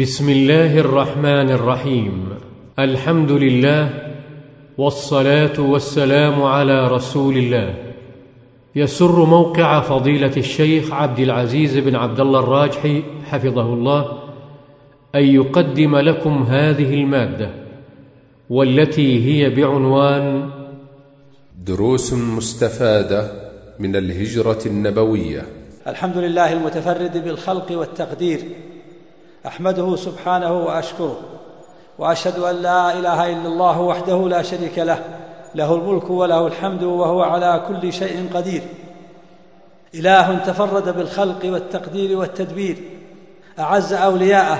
بسم الله الرحمن الرحيم الحمد لله والصلاه والسلام على رسول الله يسر موقع فضيله الشيخ عبد العزيز بن عبد الله الراجحي حفظه الله ان يقدم لكم هذه الماده والتي هي بعنوان دروس مستفادة من الهجرة النبوية. الحمد لله المتفرد بالخلق والتقدير. أحمده سبحانه وأشكره وأشهد أن لا إله إلا الله وحده لا شريك له له الملك وله الحمد وهو على كل شيء قدير. إله تفرد بالخلق والتقدير والتدبير أعز أولياءه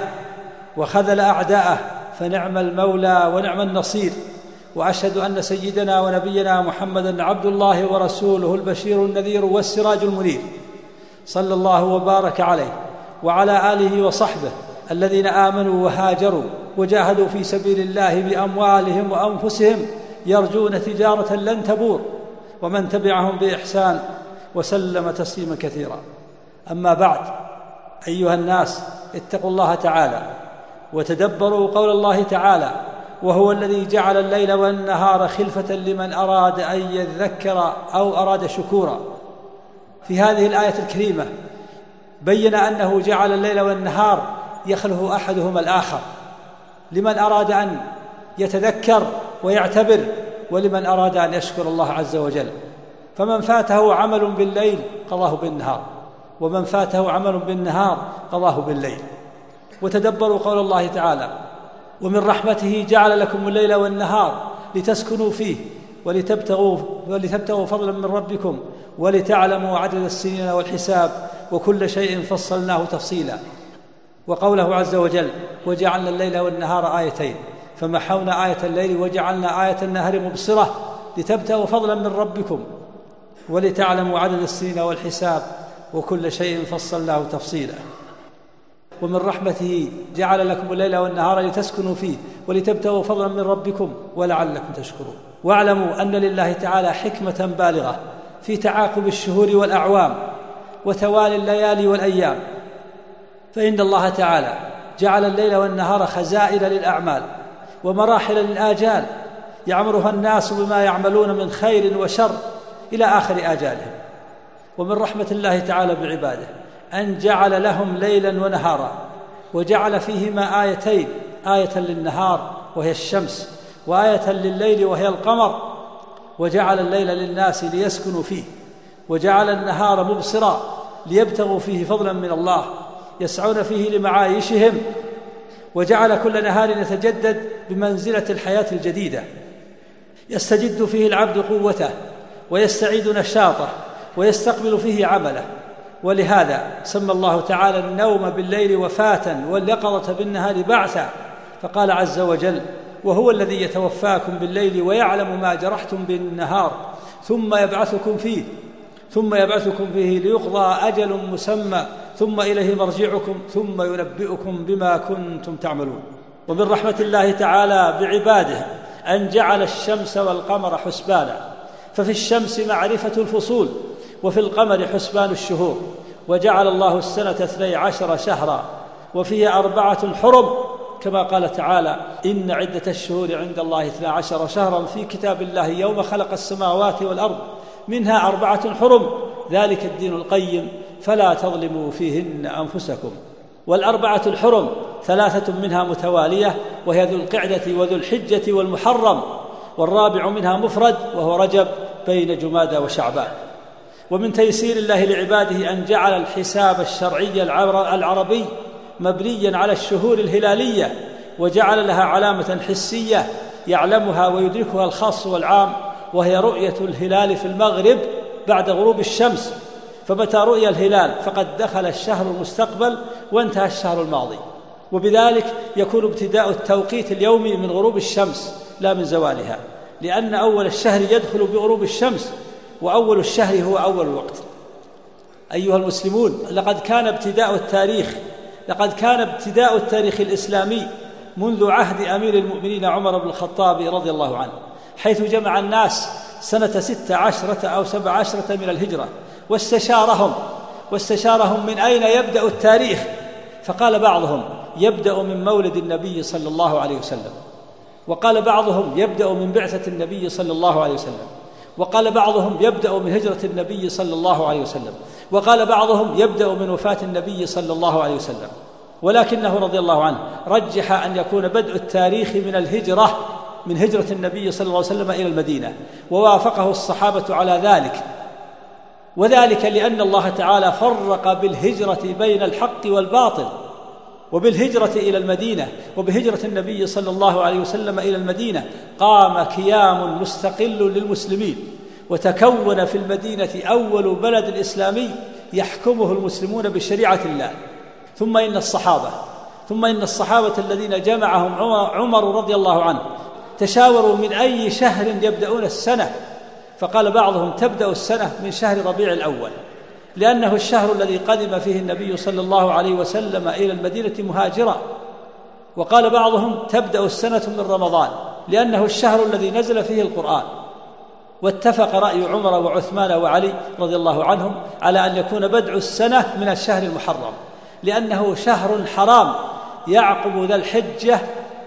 وخذل أعداءه فنعم المولى ونعم النصير. وأشهد أن سيدنا ونبينا محمدا عبد الله ورسوله البشير النذير والسراج المنير صلى الله وبارك عليه وعلى آله وصحبه. الذين آمنوا وهاجروا وجاهدوا في سبيل الله بأموالهم وأنفسهم يرجون تجارة لن تبور ومن تبعهم بإحسان وسلم تسليما كثيرا. أما بعد أيها الناس اتقوا الله تعالى وتدبروا قول الله تعالى وهو الذي جعل الليل والنهار خلفة لمن أراد أن يذكر أو أراد شكورا. في هذه الآية الكريمة بين أنه جعل الليل والنهار يخلف احدهما الآخر. لمن أراد أن يتذكر ويعتبر ولمن أراد أن يشكر الله عز وجل. فمن فاته عمل بالليل قضاه بالنهار ومن فاته عمل بالنهار قضاه بالليل. وتدبروا قول الله تعالى ومن رحمته جعل لكم الليل والنهار لتسكنوا فيه ولتبتغوا ولتبتغوا فضلا من ربكم ولتعلموا عدد السنين والحساب وكل شيء فصلناه تفصيلا. وقوله عز وجل وجعلنا الليل والنهار آيتين. فمحونا آية الليل وجعلنا آية النهار مبصرة لتبتغوا فضلا من ربكم ولتعلموا عدد السنين والحساب وكل شيء فصلناه تفصيلا. ومن رحمته جعل لكم الليل والنهار لتسكنوا فيه ولتبتغوا فضلا من ربكم ولعلكم تشكرون. واعلموا أن لله تعالى حكمة بالغة في تعاقب الشهور والأعوام وتوالي الليالي والأيام. فإن الله تعالى جعل الليل والنهار خزائن للأعمال ومراحل للآجال يعمرها الناس بما يعملون من خير وشر إلى آخر آجالهم. ومن رحمة الله تعالى بعباده أن جعل لهم ليلا ونهارا وجعل فيهما آيتين آية للنهار وهي الشمس وآية لليل وهي القمر. وجعل الليل للناس ليسكنوا فيه وجعل النهار مبصرا ليبتغوا فيه فضلا من الله. يسعون فيه لمعايشهم وجعل كل نهار يتجدد بمنزلة الحياة الجديدة. يستجد فيه العبد قوته ويستعيد نشاطه ويستقبل فيه عمله. ولهذا سمى الله تعالى النوم بالليل وفاة واليقظة بالنهار بعثا. فقال عز وجل وهو الذي يتوفاكم بالليل ويعلم ما جرحتم بالنهار ثم يبعثكم فيه ثم يبعثكم فيه ليقضى أجل مسمى. ثم إليه مرجعكم ثم ينبئكم بما كنتم تعملون. ومن رحمة الله تعالى بعباده أن جعل الشمس والقمر حسبانا. ففي الشمس معرفة الفصول وفي القمر حسبان الشهور. وجعل الله السنة اثني عشر شهرا. وفيه أربعة حرم كما قال تعالى إن عدة الشهور عند الله اثنا عشر شهرا في كتاب الله يوم خلق السماوات والأرض. منها أربعة حرم ذلك الدين القيم. فلا تظلموا فيهن أنفسكم. والأربعة الحرم ثلاثة منها متوالية وهي ذو القعدة وذو الحجة والمحرم والرابع منها مفرد وهو رجب بين جمادى وشعبان. ومن تيسير الله لعباده أن جعل الحساب الشرعي العربي مبنيا على الشهور الهلالية وجعل لها علامة حسية يعلمها ويدركها الخاص والعام وهي رؤية الهلال في المغرب بعد غروب الشمس. فمتى رؤي الهلال فقد دخل الشهر المستقبل وانتهى الشهر الماضي. وبذلك يكون ابتداء التوقيت اليومي من غروب الشمس لا من زوالها لأن أول الشهر يدخل بغروب الشمس وأول الشهر هو أول الوقت. أيها المسلمون لقد كان ابتداء التاريخ لقد كان ابتداء التاريخ الإسلامي منذ عهد أمير المؤمنين عمر بن الخطاب رضي الله عنه حيث جمع الناس سنة ست عشرة أو سبع عشرة من الهجرة. واستشارهم. واستشارهم من أين يبدأ التاريخ؟ فقال بعضهم يبدأ من مولد النبي صلى الله عليه وسلم. وقال بعضهم يبدأ من بعثة النبي صلى الله عليه وسلم. وقال بعضهم يبدأ من هجرة النبي صلى الله عليه وسلم. وقال بعضهم يبدأ من وفاة النبي صلى الله عليه وسلم. ولكنه رضي الله عنه رجح أن يكون بدء التاريخ من الهجرة من هجرة النبي صلى الله عليه وسلم إلى المدينة ووافقه الصحابة على ذلك. وذلك لأن الله تعالى فرق بالهجرة بين الحق والباطل وبالهجرة إلى المدينة وبهجرة النبي صلى الله عليه وسلم إلى المدينة. قام كيام مستقل للمسلمين وتكون في المدينة أول بلد إسلامي يحكمه المسلمون بشريعة الله. ثم إن الصحابة ثم إن الصحابة الذين جمعهم عمر رضي الله عنه تشاوروا من أي شهر يبدأون السنة؟ فقال بعضهم تبدأ السنة من شهر ربيع الأول لأنه الشهر الذي قدم فيه النبي صلى الله عليه وسلم إلى المدينة مهاجرا. وقال بعضهم تبدأ السنة من رمضان لأنه الشهر الذي نزل فيه القرآن. واتفق رأي عمر وعثمان وعلي رضي الله عنهم على أن يكون بدء السنة من الشهر المحرم لأنه شهر حرام يعقب ذا الحجة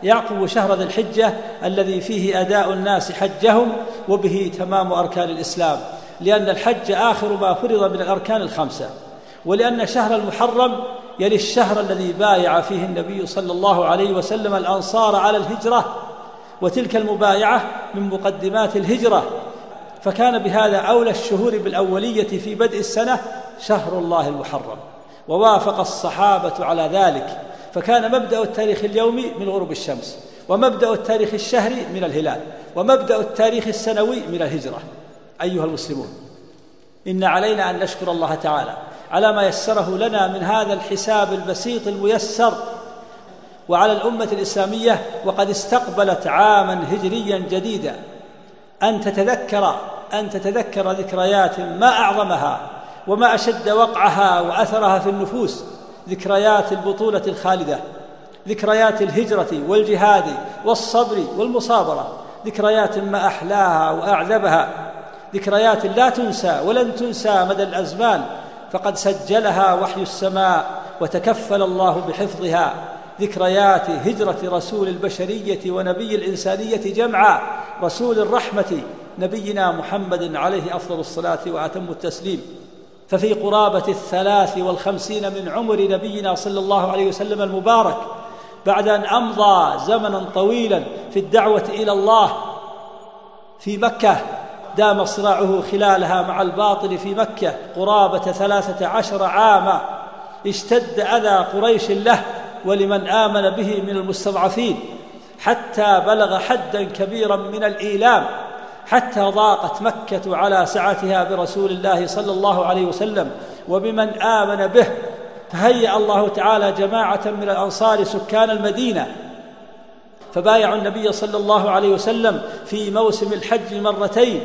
يعقب شهر ذي الحجة الذي فيه أداء الناس حجهم وبه تمام أركان الإسلام لأن الحج آخر ما فرض من الأركان الخمسة ولأن شهر المحرم يلي الشهر الذي بايع فيه النبي صلى الله عليه وسلم الأنصار على الهجرة وتلك المبايعة من مقدمات الهجرة فكان بهذا أولى الشهور بالأولية في بدء السنة شهر الله المحرم ووافق الصحابة على ذلك. فكان مبدأ التاريخ اليومي من غروب الشمس ومبدأ التاريخ الشهري من الهلال ومبدأ التاريخ السنوي من الهجرة. أيها المسلمون إن علينا أن نشكر الله تعالى على ما يسره لنا من هذا الحساب البسيط الميسر وعلى الأمة الإسلامية وقد استقبلت عاما هجريا جديدا. أن تتذكر أن تتذكر ذكريات ما أعظمها وما أشد وقعها وأثرها في النفوس ذكريات البطولة الخالدة ذكريات الهجرة والجهاد والصبر والمصابرة ذكريات ما أحلاها وأعذبها ذكريات لا تنسى ولن تنسى مدى الأزمان فقد سجلها وحي السماء وتكفل الله بحفظها ذكريات هجرة رسول البشرية ونبي الإنسانية جمعا رسول الرحمة نبينا محمد عليه أفضل الصلاة وأتم التسليم. ففي قرابة الثلاث والخمسين من عمر نبينا صلى الله عليه وسلم المبارك بعد أن أمضى زمنا طويلا في الدعوة إلى الله في مكة دام صراعه خلالها مع الباطل في مكة قرابة ثلاثة عشر عاما اشتد أذى قريش له ولمن آمن به من المستضعفين حتى بلغ حدا كبيرا من الإيلام. حتى ضاقت مكة على سعتها برسول الله صلى الله عليه وسلم وبمن آمن به فهيأ الله تعالى جماعة من الأنصار سكان المدينة. فبايعوا النبي صلى الله عليه وسلم في موسم الحج مرتين.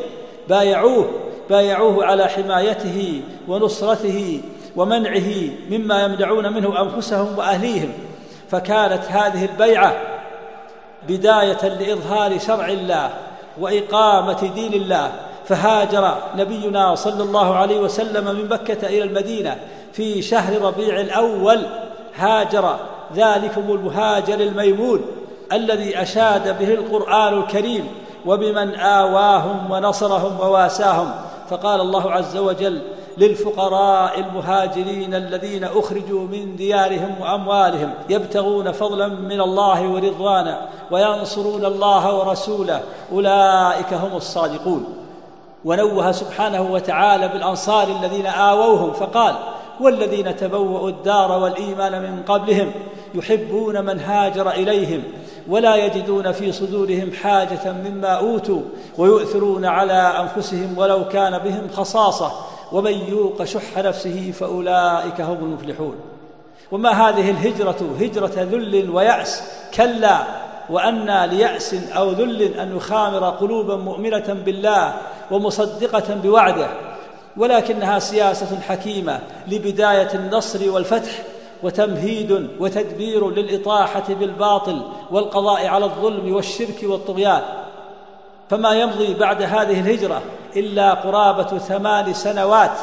بايعوه بايعوه على حمايته ونصرته ومنعه مما يمنعون منه أنفسهم وأهليهم. فكانت هذه البيعة بداية لإظهار شرع الله. وإقامة دين الله فهاجر نبينا صلى الله عليه وسلم من مكة إلى المدينة في شهر ربيع الأول. هاجر ذلكم المهاجر الميمون الذي أشاد به القرآن الكريم وبمن آواهم ونصرهم وواساهم. فقال الله عز وجل للفقراء المهاجرين الذين أخرجوا من ديارهم وأموالهم يبتغون فضلا من الله ورضوانا وينصرون الله ورسوله. أولئك هم الصادقون. ونوه سبحانه وتعالى بالأنصار الذين آووهم فقال والذين تبوأوا الدار والإيمان من قبلهم يحبون من هاجر إليهم ولا يجدون في صدورهم حاجة مما أوتوا ويؤثرون على أنفسهم ولو كان بهم خصاصة. ومن يوق شح نفسه فأولئك هم المفلحون. وما هذه الهجرة؟ هجرة ذل ويأس. كلا وأنى ليأس أو ذل أن يخامر قلوبا مؤمنة بالله ومصدقة بوعده. ولكنها سياسة حكيمة لبداية النصر والفتح وتمهيد وتدبير للإطاحة بالباطل والقضاء على الظلم والشرك والطغيان. فما يمضي بعد هذه الهجرة إلا قرابة ثمان سنوات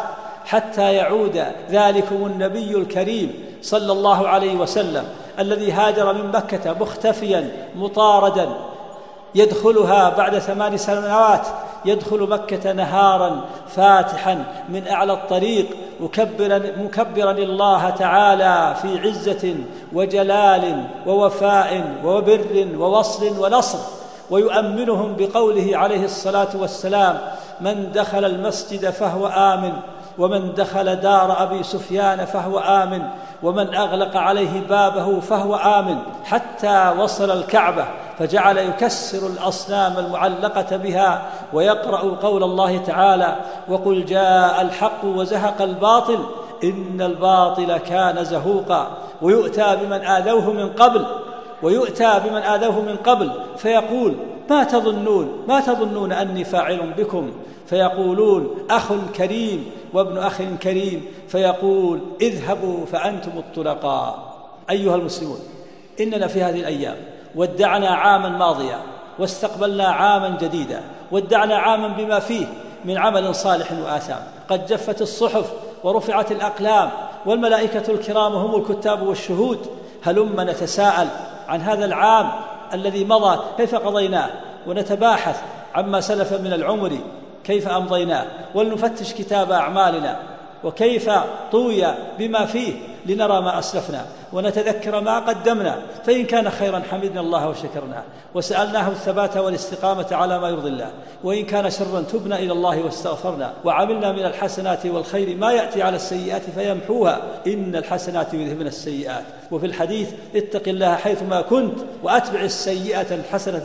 حتى يعود ذلكم النبي الكريم صلى الله عليه وسلم الذي هاجر من مكة مختفيا مطاردا. يدخلها بعد ثمان سنوات يدخل مكة نهارا فاتحا من أعلى الطريق مكبرا, مكبرا الله تعالى في عزة وجلال ووفاء وبر ووصل ونصر ويؤمنهم بقوله عليه الصلاة والسلام من دخل المسجد فهو آمن ومن دخل دار أبي سفيان فهو آمن ومن أغلق عليه بابه فهو آمن. حتى وصل الكعبة فجعل يكسر الأصنام المعلقة بها ويقرأ قول الله تعالى وقل جاء الحق وزهق الباطل إن الباطل كان زهوقا. ويؤتى بمن آذوه من قبل ويؤتى بمن آذوه من قبل فيقول ما تظنون؟ ما تظنون أني فاعل بكم؟ فيقولون أخ كريم وابن أخ كريم فيقول اذهبوا فأنتم الطلقاء. أيها المسلمون إننا في هذه الأيام ودعنا عاما ماضيا واستقبلنا عاما جديدا ودعنا عاما بما فيه من عمل صالح وآثام. قد جفت الصحف ورفعت الأقلام والملائكة الكرام هم الكتاب والشهود. هلم نتساءل عن هذا العام الذي مضى كيف قضيناه؟ ونتباحث عما سلف من العمر كيف أمضيناه؟ ولنفتش كتاب أعمالنا وكيف طوي بما فيه؟ لنرى ما أسلفنا ونتذكر ما قدمنا فإن كان خيرا حمدنا الله وشكرناه وسألناه الثبات والاستقامة على ما يرضي الله وإن كان شرا تبنا إلى الله واستغفرنا وعملنا من الحسنات والخير ما يأتي على السيئات فيمحوها إن الحسنات يذهبن السيئات. وفي الحديث اتق الله حيثما كنت وأتبع السيئة الحسنة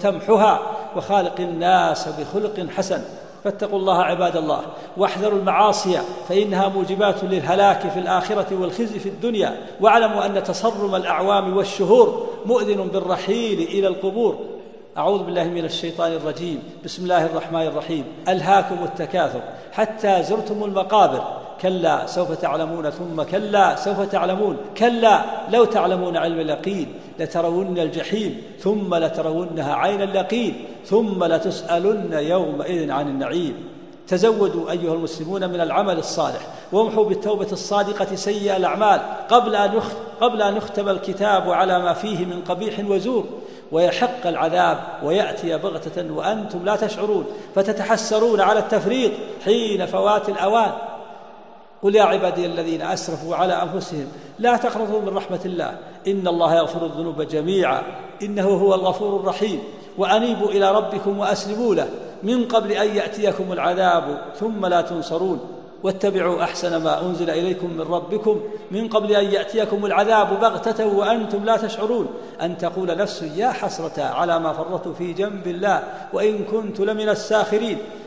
تمحها وخالق الناس بخلق حسن. فاتقوا الله عباد الله واحذروا المعاصي فإنها موجبات للهلاك في الآخرة والخزي في الدنيا. واعلموا أن تصرم الأعوام والشهور مؤذن بالرحيل إلى القبور. أعوذ بالله من الشيطان الرجيم. بسم الله الرحمن الرحيم. ألهاكم التكاثر. حتى زرتم المقابر. كلا سوف تعلمون ثم كلا سوف تعلمون. كلا لو تعلمون علم اليقين لترون الجحيم ثم لترونها عين اليقين ثم لتسألن يومئذ عن النعيم. تزودوا أيها المسلمون من العمل الصالح وامحوا بالتوبة الصادقة سيئ الأعمال قبل أن قبل أن يختم الكتاب على ما فيه من قبيح وزور. ويحق العذاب ويأتي بغتة وأنتم لا تشعرون. فتتحسرون على التفريط حين فوات الأوان. قل يا عبادي الذين اسرفوا على انفسهم لا تقنطوا من رحمه الله ان الله يغفر الذنوب جميعا انه هو الغفور الرحيم. وانيبوا إلى ربكم واسلموا له من قبل ان ياتيكم العذاب ثم لا تنصرون. واتبعوا احسن ما انزل اليكم من ربكم من قبل ان ياتيكم العذاب بغته وأنتم لا تشعرون. ان تقول نفس يا حسره على ما فرطت في جنب الله وان كنت لمن الساخرين.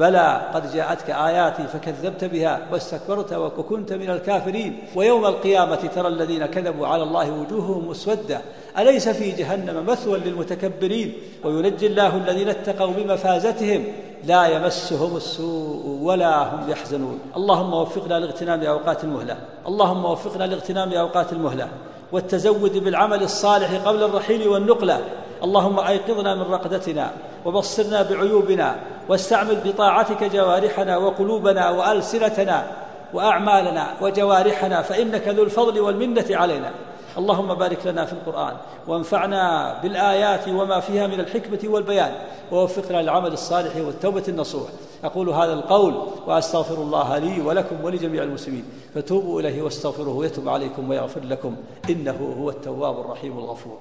بلى قد جاءتك آياتي فكذبت بها واستكبرت وكنت من الكافرين. ويوم القيامة ترى الذين كذبوا على الله وجوههم مسودة. أليس في جهنم مثوى للمتكبرين؟ وينجي الله الذين اتقوا بمفازتهم. لا يمسهم السوء ولا هم يحزنون. اللهم وفقنا لاغتنام أوقات المهلة. اللهم وفقنا لاغتنام أوقات المهلة. والتزود بالعمل الصالح قبل الرحيل والنقلة. اللهم أيقظنا من رقدتنا وبصرنا بعيوبنا واستعمل بطاعتك جوارحنا وقلوبنا وألسنتنا وأعمالنا وجوارحنا فإنك ذو الفضل والمنة علينا. اللهم بارك لنا في القرآن وانفعنا بالآيات وما فيها من الحكمة والبيان ووفقنا للعمل الصالح والتوبة النصوح. أقول هذا القول وأستغفر الله لي ولكم ولجميع المسلمين. فتوبوا إليه واستغفروه ويتوب عليكم ويغفر لكم. إنه هو التواب الرحيم الغفور.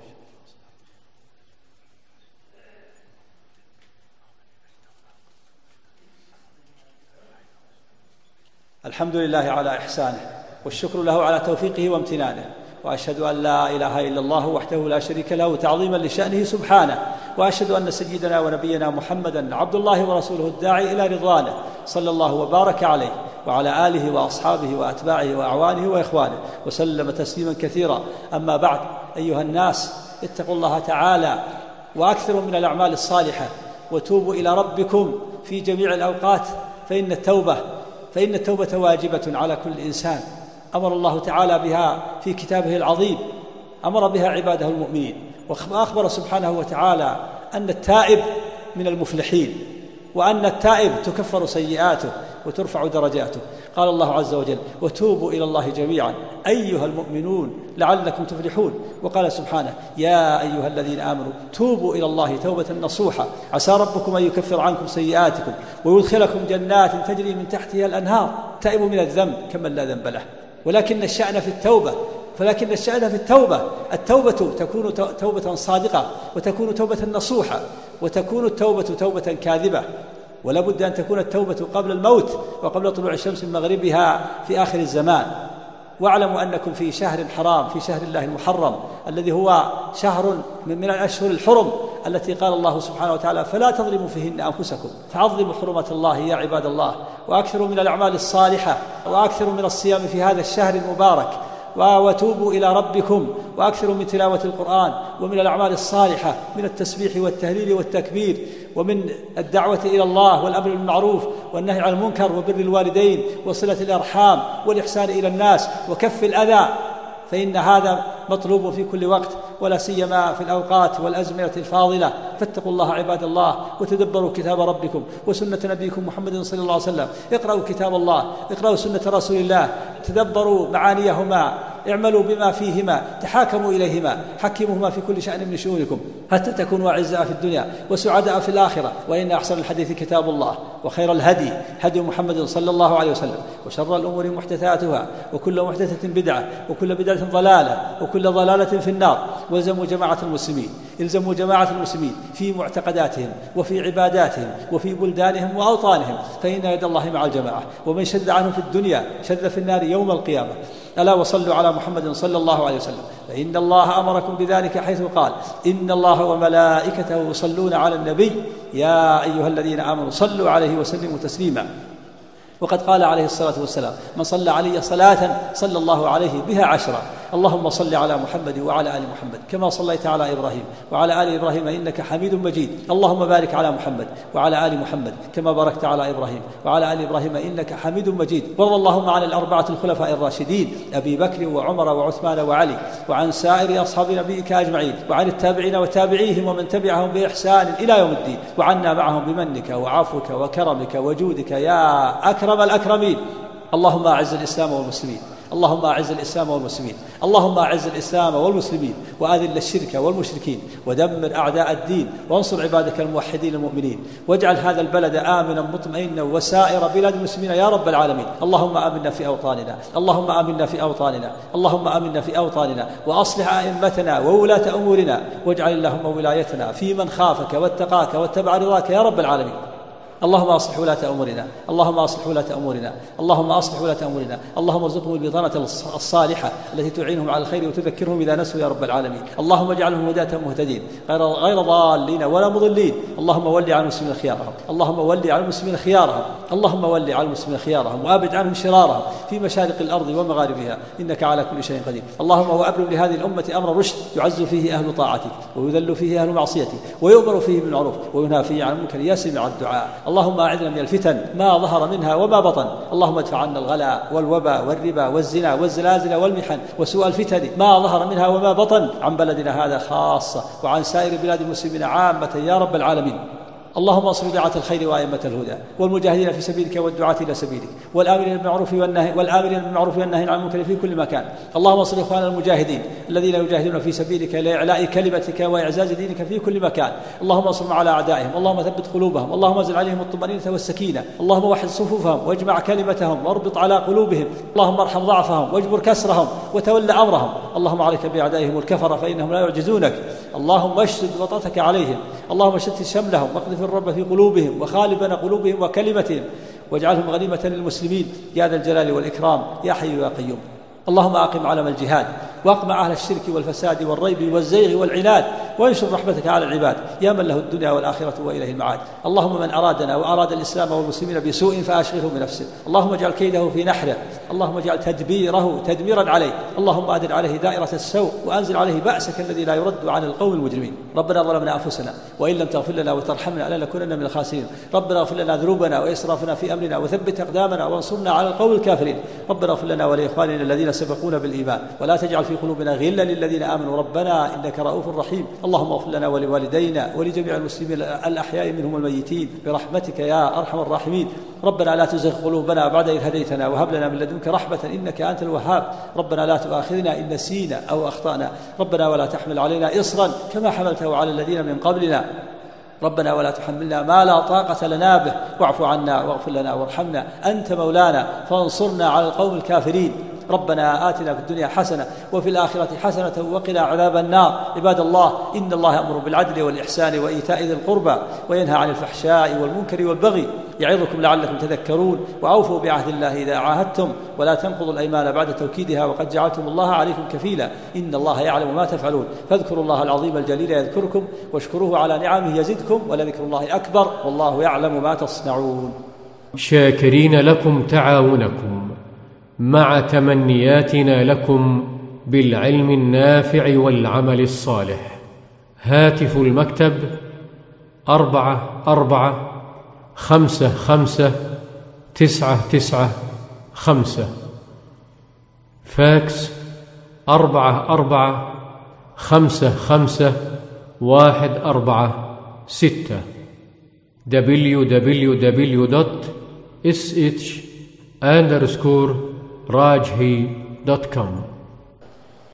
الحمد لله على إحسانه والشكر له على توفيقه وامتنانه وأشهد أن لا إله إلا الله وحده لا شريك له تعظيما لشأنه سبحانه وأشهد أن سيدنا ونبينا محمدا عبد الله ورسوله الداعي إلى رضوانه صلى الله وبارك عليه وعلى آله وأصحابه وأتباعه وأعوانه وإخوانه وسلم تسليما كثيرا. أما بعد أيها الناس اتقوا الله تعالى وأكثروا من الأعمال الصالحة وتوبوا إلى ربكم في جميع الأوقات فإن التوبة فإن التوبة واجبة على كل إنسان. أمر الله تعالى بها في كتابه العظيم. أمر بها عباده المؤمنين. وأخبر سبحانه وتعالى أن التائب من المفلحين وأن التائب تكفر سيئاته. وترفع درجاته. قال الله عز وجل وتوبوا إلى الله جميعا أيها المؤمنون لعلكم تفلحون. وقال سبحانه يا أيها الذين آمنوا توبوا إلى الله توبة نصوحة. عسى ربكم أن يكفر عنكم سيئاتكم ويدخلكم جنات تجري من تحتها الأنهار تائب من الذنب كمن لا ذنب له. ولكن الشأن في التوبة فلكن الشأن في التوبة. التوبة تكون توبة صادقة وتكون توبة نصوحة وتكون التوبة توبة كاذبة. ولا بد أن تكون التوبة قبل الموت وقبل طلوع الشمس من مغربها في آخر الزمان. واعلموا أنكم في شهر حرام في شهر الله المحرم الذي هو شهر من الأشهر الحرم التي قال الله سبحانه وتعالى فلا تظلموا فيهن أنفسكم. فعظموا حرمة الله يا عباد الله وأكثروا من الأعمال الصالحة وأكثروا من الصيام في هذا الشهر المبارك. وتوبوا إلى ربكم وأكثروا من تلاوة القرآن ومن الأعمال الصالحة من التسبيح والتهليل والتكبير ومن الدعوة إلى الله والأمر بالمعروف والنهي عن المنكر وبر الوالدين وصلة الأرحام والإحسان إلى الناس وكف الأذى فإن هذا مطلوب في كل وقت ولا سيما في الأوقات والأزمنة الفاضلة. فاتقوا الله عباد الله وتدبروا كتاب ربكم وسنة نبيكم محمد صلى الله عليه وسلم. اقرأوا كتاب الله اقرأوا سنة رسول الله تدبروا معانيهما اعملوا بما فيهما تحاكموا إليهما حكموهما في كل شأن من شؤونكم. حتى تكونوا أعزاء في الدنيا وسعداء في الآخرة. وإن أحسن الحديث كتاب الله وخير الهدي هدي محمد صلى الله عليه وسلم وشر الأمور محدثاتها وكل محدثة بدعة وكل بدعة ضلالة وكل ضلالة في النار. وإلزموا جماعة المسلمين إلزموا جماعة المسلمين في معتقداتهم وفي عباداتهم وفي بلدانهم وأوطانهم. فإن يد الله مع الجماعة. ومن شد عنهم في الدنيا شد في النار يوم القيامة. ألا وصلوا على محمد صلى الله عليه وسلم. فإن الله أمركم بذلك حيث قال إن الله وملائكته يصلون على النبي يا أيها الذين آمنوا صلوا عليه وسلموا تسليما. وقد قال عليه الصلاة والسلام من صلى علي صلاة صلى الله عليه بها عشرا اللهم صل على محمد وعلى آل محمد كما صليت على إبراهيم وعلى آل إبراهيم إنك حميد مجيد. اللهم بارك على محمد وعلى آل محمد كما باركت على إبراهيم وعلى آل إبراهيم إنك حميد مجيد. وارض اللهم عن الأربعة الخلفاء الراشدين أبي بكر وعمر وعثمان وعلي وعن سائر أصحاب نبيك أجمعين وعن التابعين وتابعيهم ومن تبعهم بإحسان إلى يوم الدين. وعنا معهم بمنك وعفوك وكرمك وجودك يا أكرم الأكرمين. اللهم أعز الإسلام والمسلمين. اللهم أعز الإسلام والمسلمين. اللهم أعز الإسلام والمسلمين. وآذل الشرك والمشركين. ودمر أعداء الدين. وانصر عبادك الموحدين المؤمنين. واجعل هذا البلد آمنا مطمئنا وسائر بلاد المسلمين يا رب العالمين. اللهم آمنا في أوطاننا. اللهم آمنا في أوطاننا. اللهم آمنا في أوطاننا. وأصلح أئمتنا وولاة أمورنا. واجعل اللهم ولايتنا في من خافك واتقاك واتبع رضاك يا رب العالمين. اللهم أصلح ولاة أمورنا، اللهم أصلح ولاة أمورنا، اللهم أصلح ولاة أمورنا، اللهم ارزقهم البطانة الصالحة التي تعينهم على الخير وتذكرهم إذا نسوا يا رب العالمين، اللهم اجعلهم هداة مهتدين غير غير ضالين ولا مضلين، اللهم ول على المسلمين خيارهم، اللهم ول على المسلمين خيارهم، اللهم ول على المسلمين خيارهم وابد عنهم شرارهم في مشارق الأرض ومغاربها، إنك على كل شيء قدير، اللهم وابرم لهذه الأمة أمر رشد يعز فيه أهل طاعتك ويذل فيه أهل معصيتك ويؤمر فيه بالمعروف وينهى فيه عن المنكر يا سميع الدعاء، اللهم أعذنا من الفتن ما ظهر منها وما بطن. اللهم ادفع عنا الغلاء والوباء والربا والزنا والزلازل والمحن وسوء الفتن ما ظهر منها وما بطن. عن بلدنا هذا خاصة وعن سائر بلاد المسلمين عامة يا رب العالمين. اللهم انصر دعاة الخير وأئمة الهدى والمجاهدين في سبيلك والدعاة إلى سبيلك والآمرين بالمعروف والنهي والآمرين بالمعروف والنهي عن المنكر في كل مكان. اللهم انصر إخواننا المجاهدين الذين يجاهدون في سبيلك لإعلاء كلمتك وإعزاز دينك في كل مكان. اللهم انصرهم على أعدائهم اللهم ثبت قلوبهم اللهم انزل عليهم الطمأنينة والسكينة اللهم وحد صفوفهم واجمع كلمتهم واربط على قلوبهم اللهم ارحم ضعفهم واجبر كسرهم وتول أمرهم. اللهم عليك بأعدائهم الكفر فإنهم لا يعجزونك. اللهم اشدد وطأتك عليهم. اللهم شتت شملهم واقذف الرب في قلوبهم وخالبنا قلوبهم وكلمتهم واجعلهم غنيمة للمسلمين. يا ذا الجلال والإكرام يا حي يا قيوم. اللهم أقم علم الجهاد واقمع أهل الشرك والفساد والريب والزيغ والعناد وانشر رحمتك على العباد. يا من له الدنيا والآخرة وإليه المعاد. اللهم من أرادنا وأراد الإسلام والمسلمين بسوء فأشغله بنفسه. اللهم اجعل كيده في نحره. اللهم اجعل تدبيره تدميرا عليه. اللهم أدر عليه دائرة السوء وأنزل عليه بأسك الذي لا يرد عن القوم المجرمين. ربنا ظلمنا أنفسنا وإن لم تغفر لنا وترحمنا لنكونن من الخاسرين. ربنا اغفر لنا ذنوبنا وإسرافنا في أمرنا وثبت أقدامنا وانصرنا على القوم الكافرين. ربنا اغفر لنا ولإخواننا الذين سبقونا بالإيمان. ولا تجعل في قلوبنا غلا للذين آمنوا. ربنا إنك رؤوف رحيم. اللهم اغفر لنا ولوالدينا ولجميع المسلمين الأحياء منهم الميتين. برحمتك يا أرحم الراحمين. ربنا لا تزغ قلوبنا بعد إذ هديتنا وهب لنا من لدنك رحمة إنك أنت الوهاب. ربنا لا تؤاخذنا إن نسينا أو أخطأنا. ربنا ولا تحمل علينا إصرا كما حملته على الذين من قبلنا. ربنا ولا تحملنا ما لا طاقة لنا به. واعف عنا واغفر لنا وارحمنا. أنت مولانا فانصرنا على القوم الكافرين. ربنا آتنا في الدنيا حسنة وفي الآخرة حسنة وقنا عذاب النار. عباد الله إن الله يأمر بالعدل والإحسان وإيتاء ذي القربى وينهى عن الفحشاء والمنكر والبغي يعظكم لعلكم تذكرون وأوفوا بعهد الله إذا عاهدتم ولا تنقضوا الأيمان بعد توكيدها وقد جعلتم الله عليكم كفيلا. إن الله يعلم ما تفعلون. فاذكروا الله العظيم الجليل يذكركم واشكروه على نعمه يزدكم ولذكر الله أكبر والله يعلم ما تصنعون. شاكرين لكم تعاونكم. مع تمنياتنا لكم بالعلم النافع والعمل الصالح. هاتف المكتب أربعة أربعة خمسة خمسة تسعة تسعة خمسة. فاكس أربعة أربعة خمسة خمسة واحد أربعة ستة. www.sh underscore rajhi.com